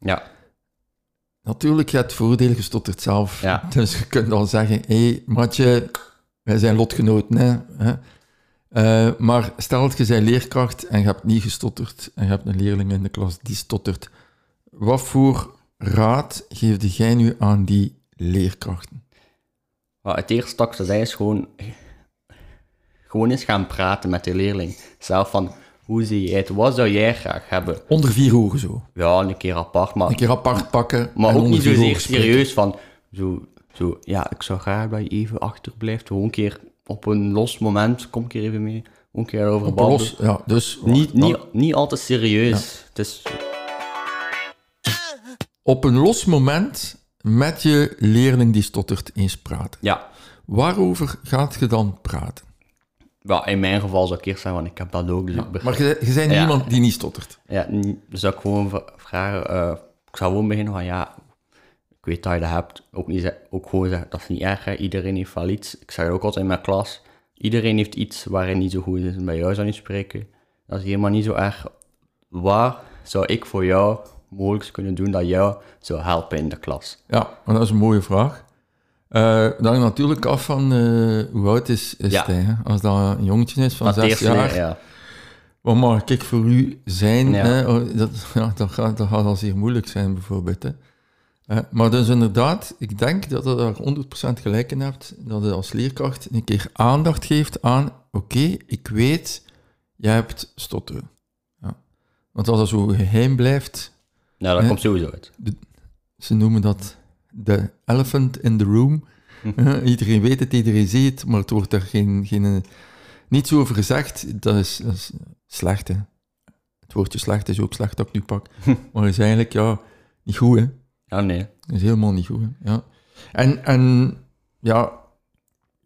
Ja, Natuurlijk, je hebt het voordeel, je stottert zelf. Ja. Dus je kunt al zeggen, hé, hey, matje, wij zijn lotgenoten, hè. Eh, maar stel dat je bent leerkracht en je hebt niet gestotterd en je hebt een leerling in de klas die stottert. Wat voor raad geefde jij nu aan die leerkrachten? het eerste dat ik zou zeggen is gewoon, gewoon eens gaan praten met de leerling. Zelf van, hoe zie jij het? Wat zou jij graag hebben? Onder vier ogen zo. Ja, een keer apart, maar, Een keer apart pakken. maar ook niet zozeer serieus van, zo, zo, ja, ik zou graag dat je even achterblijft. Gewoon een keer op een los moment, kom een keer even mee. Gewoon een keer over Op los, ja, dus Niet, niet, niet altijd serieus. Het is, op een los moment met je leerling die stottert eens praten. ja, Waarover gaat je dan praten? Ja, in mijn geval zou ik eerst zeggen, van, ik heb dat ook, dus begrijp Maar je, je bent Ja. iemand die niet stottert. Ja, dus ik gewoon vragen, eh, ik zou gewoon beginnen van ja, ik weet dat je dat hebt. Ook, niet, ook gewoon zeggen, dat is niet erg, hè. iedereen heeft wel iets. Ik zeg ook altijd in mijn klas, iedereen heeft iets waar hij niet zo goed is. En bij jou zou niet spreken, dat is helemaal niet zo erg. Waar zou ik voor jou mogelijk kunnen doen dat jou zou helpen in de klas? Ja, maar dat is een mooie vraag. Eh dat hangt natuurlijk af van eh, hoe oud is, is Ja. hij. Hè? Als dat een jongetje is van Dat zes eerste jaar, leer- ja. wat mag ik voor u zijn? Ja. Hè? Oh, Dat, ja, dat, gaat, dat gaat al zeer moeilijk zijn, bijvoorbeeld. Hè? Eh, maar dus inderdaad, ik denk dat je daar 100% gelijk in hebt, dat je als leerkracht een keer aandacht geeft aan, oké, ik weet, jij hebt stotteren. Ja. Want als dat zo geheim blijft, Nou, dat komt sowieso uit. ze noemen dat de elephant in the room. Eh, iedereen weet het, iedereen ziet het, maar het wordt er geen, geen, eh, niets over gezegd. Dat is, dat is slecht, hè. Het woordje slecht is ook slecht dat ik nu pak. maar is eigenlijk, ja, niet goed, hè. Ja, nee. Dat is helemaal niet goed, hè. Ja. En, en, ja,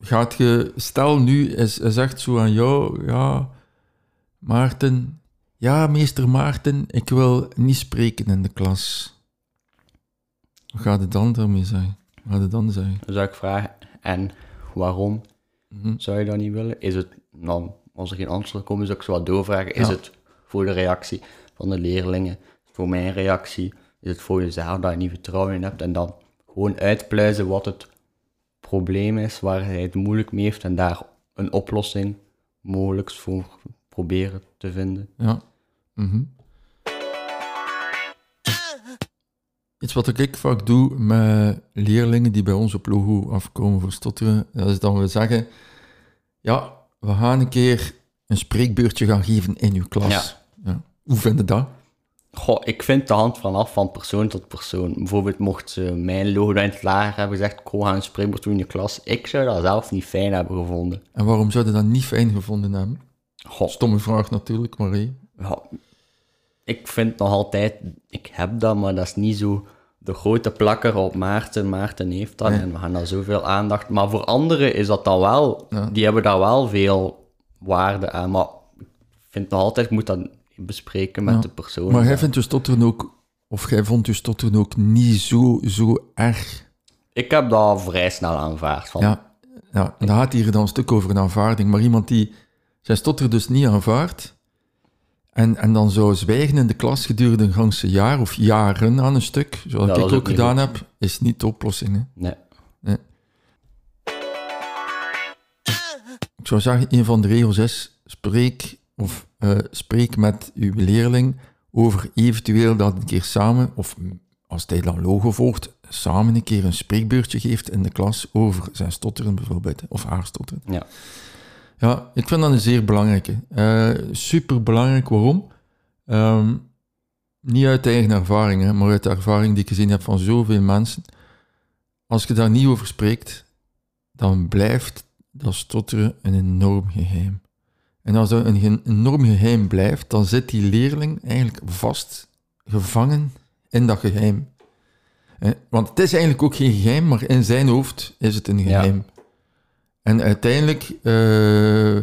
gaat je... Stel nu, is, is echt zo aan jou, ja, Maarten... Ja, meester Maarten, ik wil niet spreken in de klas. Wat gaat het dan daarmee zeggen? Wat gaat het dan zeggen? Dan zou ik vragen, en waarom Mhm. zou je dat niet willen? Is het, nou, als er geen antwoord komen, zou ik zo wat doorvragen. Is Ja. het voor de reactie van de leerlingen? Voor mijn reactie? Is het voor jezelf dat je niet vertrouwen in hebt? En dan gewoon uitpluizen wat het probleem is, waar hij het moeilijk mee heeft en daar een oplossing mogelijk voor proberen te vinden. Ja. Mhm. Iets wat ik vaak doe met leerlingen die bij ons op logo afkomen voor stotteren, dat is dat we zeggen, ja, we gaan een keer een spreekbeurtje gaan geven in uw klas. Ja. Hoe vind je dat? Goh, ik vind de hand vanaf van persoon tot persoon. Bijvoorbeeld mocht ze mijn logo in het lager hebben gezegd, ik ga een spreekbeurt doen in je klas. Ik zou dat zelf niet fijn hebben gevonden. En waarom zou je dat niet fijn gevonden hebben? Goh, Stomme vraag natuurlijk, maar hé. ja, ik vind nog altijd, ik heb dat, maar dat is niet zo de grote plakker op Maarten. Maarten heeft dat en we gaan daar zoveel aandacht. Maar voor anderen is dat dan wel, Ja. die hebben daar wel veel waarde aan. Maar ik vind nog altijd, ik moet dat bespreken met Ja. de persoon. Maar jij vindt je stotteren ook, of jij vond je stotteren ook niet zo, zo erg Ik heb dat vrij snel aanvaard. Van, Ja, ja, en dan gaat hier dan een stuk over een aanvaarding. Maar iemand die zijn stotter dus niet aanvaard. En, en dan zo zwijgen in de klas gedurende een ganse jaar of jaren aan een stuk, zoals Ja, ik ook ook gedaan goed. heb, is niet de oplossing. Hè. Nee. Ik zou zeggen, een van de regels is, spreek, of, eh, spreek met uw leerling over eventueel dat een keer samen, of als hij dan logo volgt, samen een keer een spreekbeurtje geeft in de klas over zijn stotteren bijvoorbeeld, of haar stotteren. Ja. Ja, ik vind dat een zeer belangrijke. Eh Super belangrijk, waarom? Ehm, niet uit eigen ervaring, hè, maar uit de ervaring die ik gezien heb van zoveel mensen. Als je daar niet over spreekt, dan blijft dat stotteren een enorm geheim. En als dat een enorm geheim blijft, dan zit die leerling eigenlijk vast gevangen in dat geheim. Want het is eigenlijk ook geen geheim, maar in zijn hoofd is het een Ja. geheim. En uiteindelijk eh,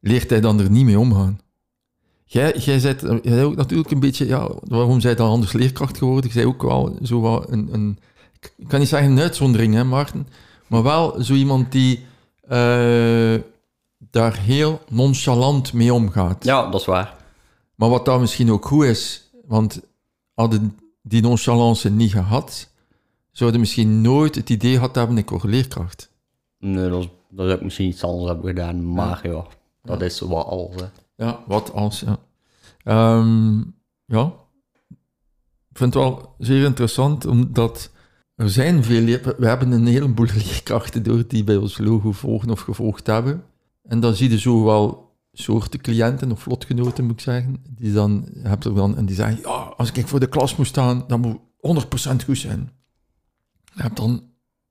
leert hij dan er niet mee omgaan. Jij, jij bent, jij bent ook natuurlijk een beetje, ja, waarom zij dan anders leerkracht geworden? Jij ook wel zo een, een, ik kan niet zeggen een uitzondering, hè, Maarten, maar wel zo iemand die eh, daar heel nonchalant mee omgaat. ja, dat is waar. Maar wat daar misschien ook goed is, want hadden die nonchalance niet gehad, zouden misschien nooit het idee gehad hebben, ik word leerkracht. Nee, dat, is, dat zou ik misschien iets anders hebben gedaan, maar ja, dat is wel alles. Hè. Ja, wat als, ja. Ehm, ja, ik vind het wel zeer interessant, omdat er zijn veel, we hebben een heleboel leerkrachten door die bij ons logo volgen of gevolgd hebben. En dan zie je zo wel soorten cliënten of lotgenoten, moet ik zeggen, die dan, heb er dan, en die zeggen, ja, als ik voor de klas moet staan, dan moet 100% goed zijn. Je hebt dan,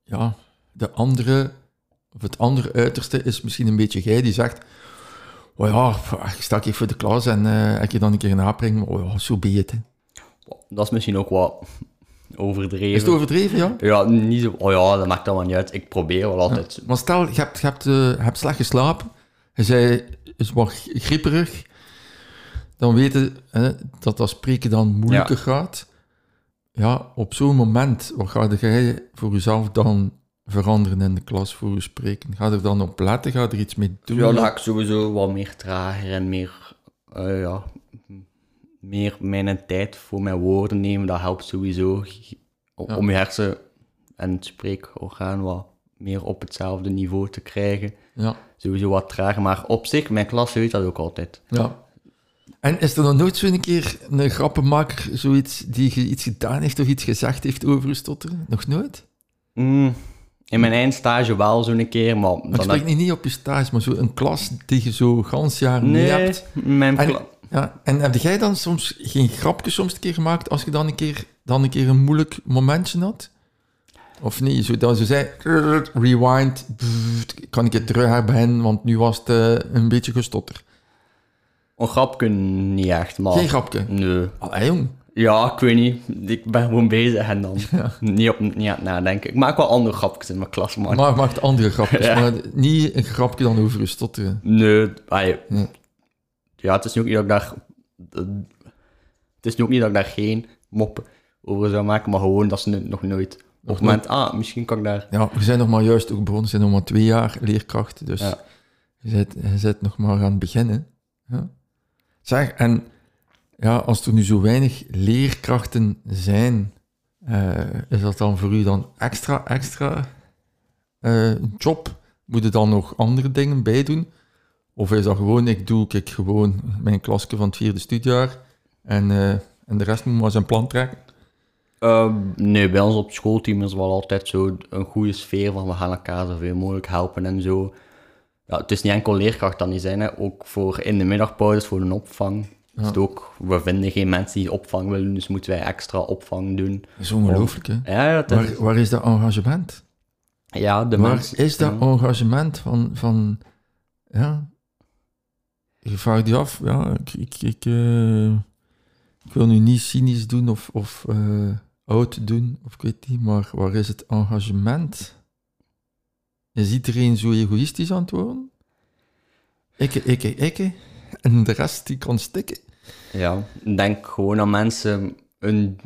ja, de andere, of het andere uiterste is misschien een beetje jij, die zegt, Oh ja, ik sta ik voor de klas en eh ik je dan een keer een aapring. Oh ja, zo hè. Dat is misschien ook wat overdreven. Is het overdreven, ja? Ja, niet zo, oh ja, dat maakt allemaal niet uit. Ik probeer wel altijd. Maar stel, je hebt, je hebt, eh, hebt slecht geslapen. Je zei, is wat grieperig. Dan weten hè, dat dat spreken dan moeilijker gaat. Ja, op zo'n moment, wat ga jij voor jezelf dan veranderen in de klas voor je spreken? Ga er dan op letten? Ga er iets mee doen? Ja, ga ik sowieso wat meer trager en meer, eh, ja, meer mijn tijd voor mijn woorden nemen. Dat helpt sowieso om, Ja. om je hersen en het spreekorgaan wat meer op hetzelfde niveau te krijgen. Ja, Sowieso wat trager, maar op zich, mijn klas weet dat ook altijd. ja. En is er nog nooit zo'n keer een grappenmaker, zoiets, die iets gedaan heeft of iets gezegd heeft over je stotteren? Nog nooit? Mm, in mijn eindstage wel zo'n keer, maar... Maar ik dan spreek niet, niet op je stage, maar zo een klas die je zo gans jaar niet nee, hebt. mijn En, ja, en heb jij dan soms geen grapje soms een keer gemaakt als je dan een keer, dan een, keer een moeilijk momentje had? Of niet? Zo, dat ze zei, rewind, kan ik het terug hebben, want nu was het eh, een beetje gestotter. Een grapje niet echt, maar... Geen grapje. Nee. Allee, jong. Ja, ik weet niet. Ik ben gewoon bezig en dan niet op niet aan het nadenken. Ik maak wel andere grapjes in mijn klas, maar... Maar maakt andere grapjes, Ja. maar niet een grapje dan over je stotteren. Nee, Nee. ja, het is nu ook niet dat ik daar... Het is nu ook niet dat ik daar geen moppen over zou maken, maar gewoon dat ze het nog nooit... Op het moment, ah, misschien kan ik daar... Ja, we zijn nog maar juist ook begonnen, we zijn nog maar twee jaar leerkracht, dus je, zit, je zit nog maar aan het beginnen. Ja. Zeg, en ja, als er nu zo weinig leerkrachten zijn, eh, is dat dan voor u dan extra, extra eh, job? Moet je dan nog andere dingen bij doen? Of is dat gewoon, ik doe ik gewoon mijn klasje van het vierde studiejaar en, eh, en de rest moet maar zijn plan trekken? Ehm, nee, bij ons op schoolteam is wel altijd zo een goede sfeer van we gaan elkaar zoveel mogelijk helpen en zo. Ja, het is niet enkel leerkracht dan niet zijn, hè. ook voor in de middagpauzes voor een opvang. Is het ook, we vinden geen mensen die opvang willen, dus moeten wij extra opvang doen. Dat is ongelooflijk, hè? Ja, Waar, waar is dat engagement? ja de Waar is dat engagement van, van ja, je vraagt je af, ja, ik, ik, ik, eh, ik wil nu niet cynisch doen of, of eh, oud doen, of ik weet niet, maar waar is het engagement? Is iedereen zo egoïstisch aan het worden? Ikke, ikke, ikke, en de rest die kan stikken? Ja, denk gewoon aan mensen een,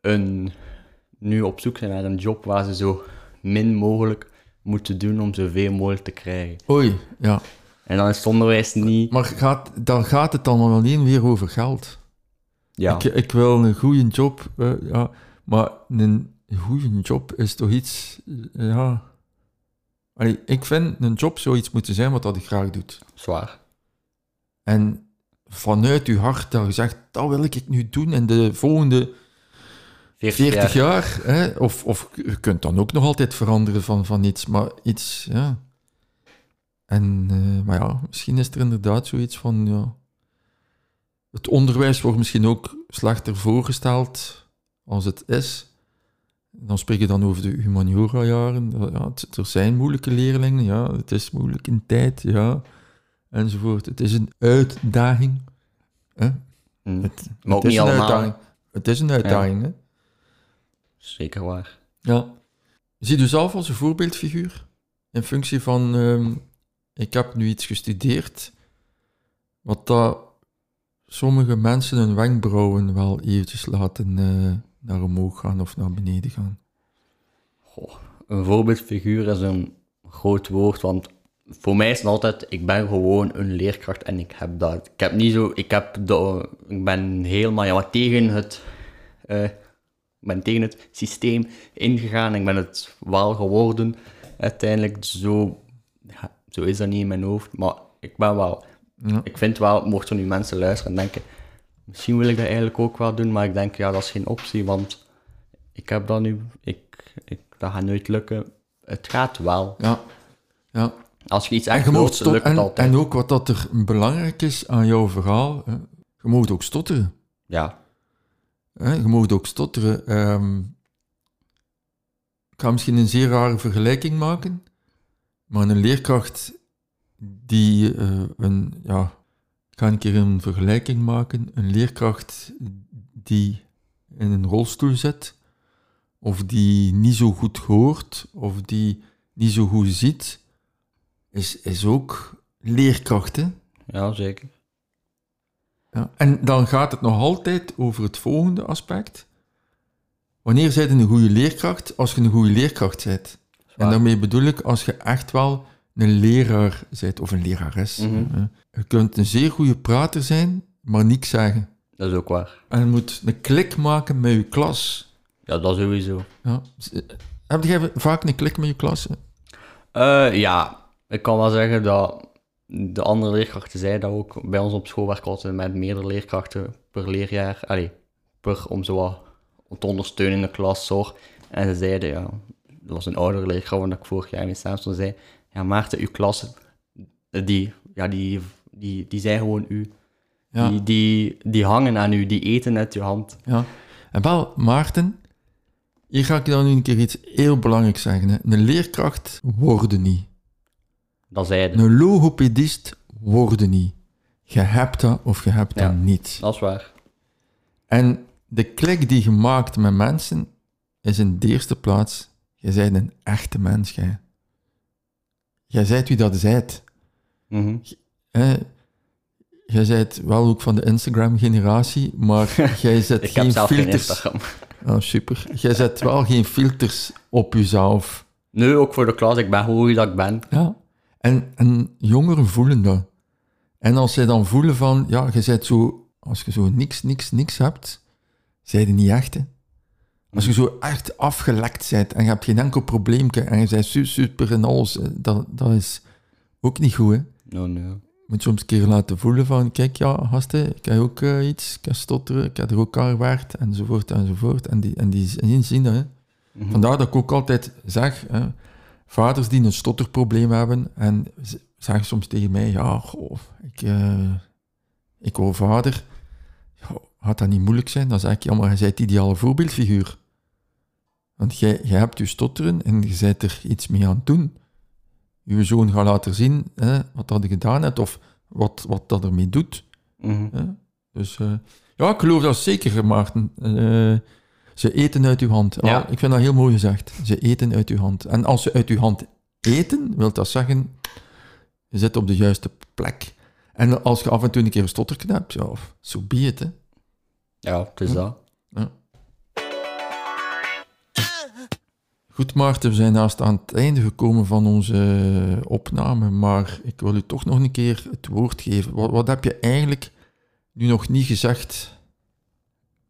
een, nu op zoek zijn naar een job waar ze zo min mogelijk moeten doen om zoveel mogelijk te krijgen. Oei, ja. En dan is het onderwijs niet... Maar gaat, dan gaat het dan alleen weer over geld. Ja, Ik, ik wil een goede job, eh, ja, maar een goede job is toch iets, eh, ja... Allee, ik vind een job zoiets moeten zijn wat dat ik graag doe. zwaar. En vanuit je hart dat je zegt, dat wil ik nu doen in de volgende 40, 40 jaar. jaar. hè, of, of je kunt dan ook nog altijd veranderen van, van iets, maar iets, ja. En, eh, maar ja, misschien is er inderdaad zoiets van, ja... Het onderwijs wordt misschien ook slechter voorgesteld als het is. Dan spreek je dan over de humaniora-jaren. Ja, het- er zijn moeilijke leerlingen, ja. Het is moeilijk in tijd, ja. Enzovoort. Het is een uitdaging. Hè? Hm, Het, Maar ook het is niet een allemaal. uitdaging. Het is een uitdaging, hè. Zeker waar. Ja. Zie je zelf als een voorbeeldfiguur? In functie van, ehm, ik heb nu iets gestudeerd, wat dat sommige mensen hun wenkbrauwen wel eventjes laten eh, naar omhoog gaan of naar beneden gaan. Goh, een voorbeeldfiguur is een groot woord, want voor mij is het altijd, ik ben gewoon een leerkracht en ik heb dat. Ik heb niet zo, ik heb de, ik ben helemaal ja, tegen het, ik ben tegen het systeem ingegaan. Ik ben het wel geworden. Uiteindelijk, zo, ja, zo is dat niet in mijn hoofd, maar ik ben wel, Ja. ik vind wel, mochten nu mensen luisteren en denken, misschien wil ik dat eigenlijk ook wel doen, maar ik denk, ja, dat is geen optie, want ik heb dat nu, ik, ik, dat gaat nooit lukken. Het gaat wel. Ja. ja. Als je iets En, echt lukt het en, altijd. en ook wat dat er belangrijk is aan jouw verhaal, hè, je moet ook stotteren. Ja, Hè? Je moet ook stotteren. Ehm, ik ga misschien een zeer rare vergelijking maken, maar een leerkracht die eh, een, ja, ik ga een keer een vergelijking maken, een leerkracht die in een rolstoel zit, of die niet zo goed hoort, of die niet zo goed ziet, is, is ook leerkracht, hè? ja, zeker. Ja, en dan gaat het nog altijd over het volgende aspect. Wanneer zijt je een goede leerkracht? Als je een goede leerkracht bent. En daarmee bedoel ik als je echt wel een leraar bent of een lerares. Hè. Je kunt een zeer goede prater zijn, maar niks zeggen. Dat is ook waar. En je moet een klik maken met je klas. Ja, dat sowieso. Ja. Heb jij vaak een klik met je klas? Eh, ja, ik kan wel zeggen dat de andere leerkrachten zeiden dat ook. Bij ons op school werken we altijd met meerdere leerkrachten per leerjaar. Allee, per om zo wat te ondersteunen in de klas. Zorg. En ze zeiden, ja, dat was een oudere leerkracht, want ik vorig jaar mee samen stond, zei, ja Maarten, uw klas, die, ja, die, die, die zijn gewoon u. Ja. Die, die, die hangen aan u, die eten uit uw hand. Ja. En wel, Maarten, hier ga ik dan nu een keer iets heel belangrijks zeggen. Hè. Een leerkracht worden niet. Dat zeiden. Een logopedist worden niet. Je hebt dat of je hebt Ja. dat niet. Dat is waar. En de klik die je maakt met mensen is in de eerste plaats, je bent een echte mens, jij. Jij zijt wie dat zijt. Mhm. Hè? Jij zijt wel ook van de Instagram-generatie, maar jij zet Ik heb zelf geen filters. Oh, super. Jij zet wel geen filters op jezelf. Nu ook voor de klas, ik ben hoe dat ik ben. Ja. En, en jongeren voelen dat. En als zij dan voelen van, ja, je bent zo, als je zo niks, niks, niks hebt, zij je niet echt, hè. Als je zo echt afgelekt bent en je hebt geen enkel probleempje en je bent su- super en alles, eh, dat, dat is ook niet goed, hè. No, no. Je moet soms een keer laten voelen van, kijk, ja, gasten, ik heb ook eh, iets, ik heb stotteren, ik heb er ook aan gewerkt, enzovoort, enzovoort. En die, en die, die zien dat, hè. Mhm. Vandaar dat ik ook altijd zeg, hè, vaders die een stotterprobleem hebben en zeggen soms tegen mij, ja, goh, ik, eh ik vader, ja, gaat dat niet moeilijk zijn? Dan zeg ik, ja, maar je bent het ideale voorbeeldfiguur. Want jij, jij hebt je stotteren en je bent er iets mee aan het doen. Je zoon gaat laten zien hè, wat dat je gedaan hebt of wat, wat dat ermee doet. Mhm. Hè? Dus eh, ja, ik geloof dat zeker, Maarten. Eh, ze eten uit uw hand. Ja. Ah, ik vind dat heel mooi gezegd. Ze eten uit uw hand. En als ze uit uw hand eten, wil dat zeggen, je zit op de juiste plek. En als je af en toe een keer een stottertje hebt, ja, zo be it, hè. Ja, het is dat. Goed, Goed, Maarten, we zijn naast aan het einde gekomen van onze opname, maar ik wil u toch nog een keer het woord geven. Wat, wat heb je eigenlijk nu nog niet gezegd,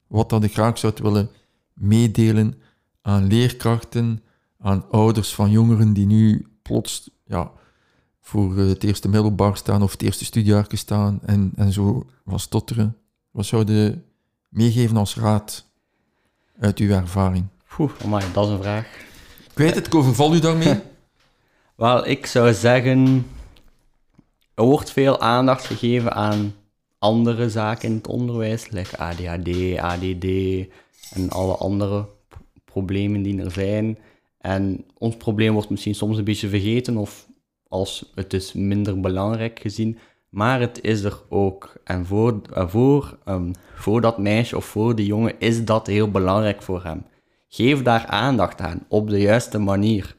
wat dat ik graag zou willen meedelen aan leerkrachten, aan ouders van jongeren die nu plots ja, voor het eerste middelbaar staan of het eerste studiejaar staan en, en zo wat stotteren? Wat zou je meegeven als raad uit uw ervaring? Poeh, amai, dat is een vraag. Ik weet het, ik overval u daarmee. Wel, ik zou zeggen, er wordt veel aandacht gegeven aan andere zaken in het onderwijs, like ADHD, ADD en alle andere problemen die er zijn. En ons probleem wordt misschien soms een beetje vergeten of als het is minder belangrijk gezien, maar het is er ook. En voor, voor, ehm, voor dat meisje of voor die jongen is dat heel belangrijk voor hem. Geef daar aandacht aan, op de juiste manier.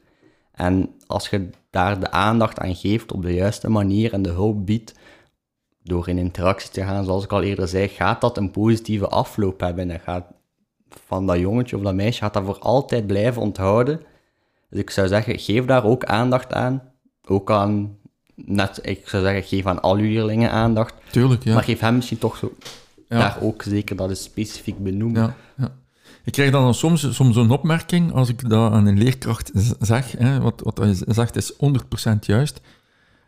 En als je daar de aandacht aan geeft op de juiste manier en de hulp biedt, door in interactie te gaan, zoals ik al eerder zei, gaat dat een positieve afloop hebben. En gaat van dat jongetje of dat meisje gaat dat voor altijd blijven onthouden. Dus ik zou zeggen, geef daar ook aandacht aan. Ook aan, net, ik zou zeggen, geef aan al uw leerlingen aandacht. Tuurlijk, ja. Maar geef hem misschien toch zo, Ja. daar ook zeker, dat is specifiek benoemen. Ja, ja. Ik krijg dan soms, soms een opmerking als ik dat aan een leerkracht zeg. Hè, wat, wat hij zegt is 100% juist.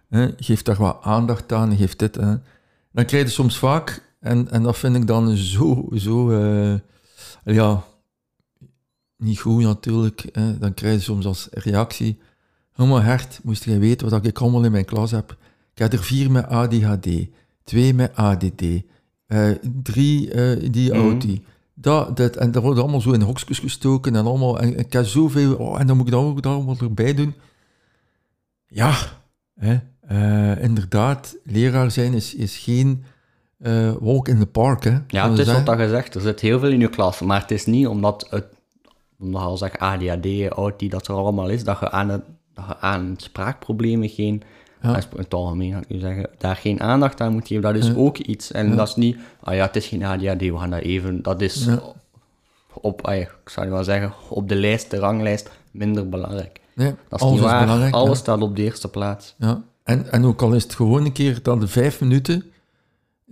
Hè, geef daar wat aandacht aan, geef dit. Hè. Dan krijg je soms vaak, en, en dat vind ik dan zo, zo eh, ja, niet goed natuurlijk. Hè. Dan krijg je soms als reactie, helemaal hert, moest jij weten wat ik allemaal in mijn klas heb. Ik heb er vier met ADHD, twee met ADD, eh, drie eh, die Mhm. autie. Dat, dat, en dat wordt allemaal zo in hokjes gestoken en allemaal. En, ik heb zoveel. Oh, en dan moet ik dat ook allemaal erbij doen. Ja, hè, eh, inderdaad. Leraar zijn is, is geen eh, walk in the park. Hè, Ja, het is wat zeggen. dat gezegd. Er zit heel veel in je klas, maar het is niet omdat het, omdat al zegt ADHD, autie, dat er allemaal is, dat je aan, het, dat je aan spraakproblemen geen, Ja. in het algemeen ga ik nu zeggen, daar geen aandacht aan moet geven. Dat is Ja. ook iets. En Ja. dat is niet, ah ja, het is geen ADHD, we gaan dat even, dat is op, ah ik zou wel zeggen, op de lijst, de ranglijst, minder belangrijk. Nee, Dat is alles niet is waar. belangrijk. Alles staat op de eerste plaats. Ja. En, en ook al is het gewoon een keer dat de vijf minuten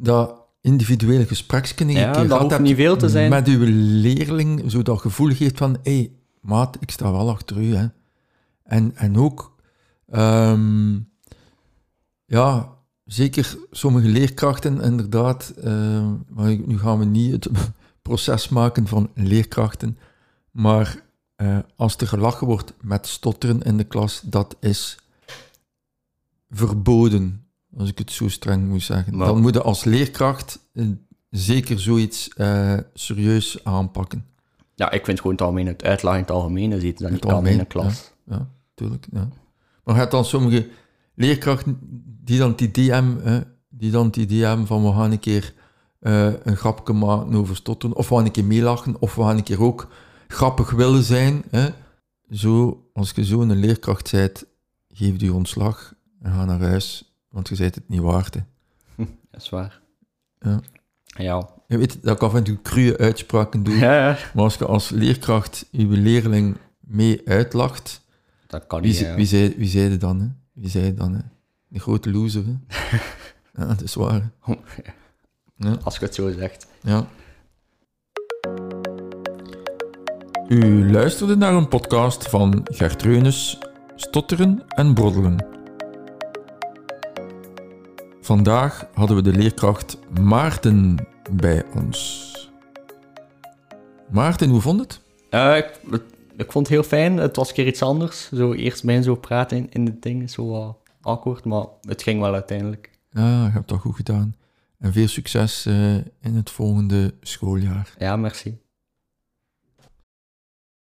dat individuele gespreksken een Ja, keer dat gehad hoeft hebt niet veel te zijn. met uw leerling, zo dat gevoel geeft van, hé, hey, maat, ik sta wel achter u. Hè. En, en ook, ehm, ja, zeker sommige leerkrachten, inderdaad, ehm, maar nu gaan we niet het proces maken van leerkrachten, maar eh, als er gelachen wordt met stotteren in de klas, dat is verboden, als ik het zo streng moet zeggen. Maar- Dan moet je als leerkracht eh, zeker zoiets eh, serieus aanpakken. Ja, ik vind gewoon het algemeen, het uitlachen in het algemeen, is iets niet het kan in klas. Ja, tuurlijk. Ja. Maar je hebt dan sommige leerkrachten die dan die DM, hè, die dan die DM van we gaan een keer eh, een grapje maken over stotteren, of we gaan een keer meelachen, of we gaan een keer ook grappig willen zijn. Hè. Zo, als je zo een leerkracht bent, geef je ontslag en ga naar huis, want je bent het niet waard. Hè. Dat is waar. Ja. Ja. Je weet dat ik af en toe uitspraken doe, Ja, ja. maar als je als leerkracht je leerling mee uitlacht, Dat kan Wie, niet, wie, zei, wie zei het dan? Hè? Wie zei dan? Hè? De grote loser. Hè? ja, dat is waar. hè. Ja, Als je het zo zegt. ja. U luisterde naar een podcast van Gert Reunis, Stotteren en Broddelen. Vandaag hadden we de leerkracht Maarten bij ons. Maarten, hoe vond het? Eh, ik, ik vond het heel fijn. Het was een keer iets anders. Zo eerst bij zo praten in, in het ding. Zo awkward, maar het ging wel uiteindelijk. Ja, je hebt dat goed gedaan. En veel succes eh, in het volgende schooljaar. Ja, merci.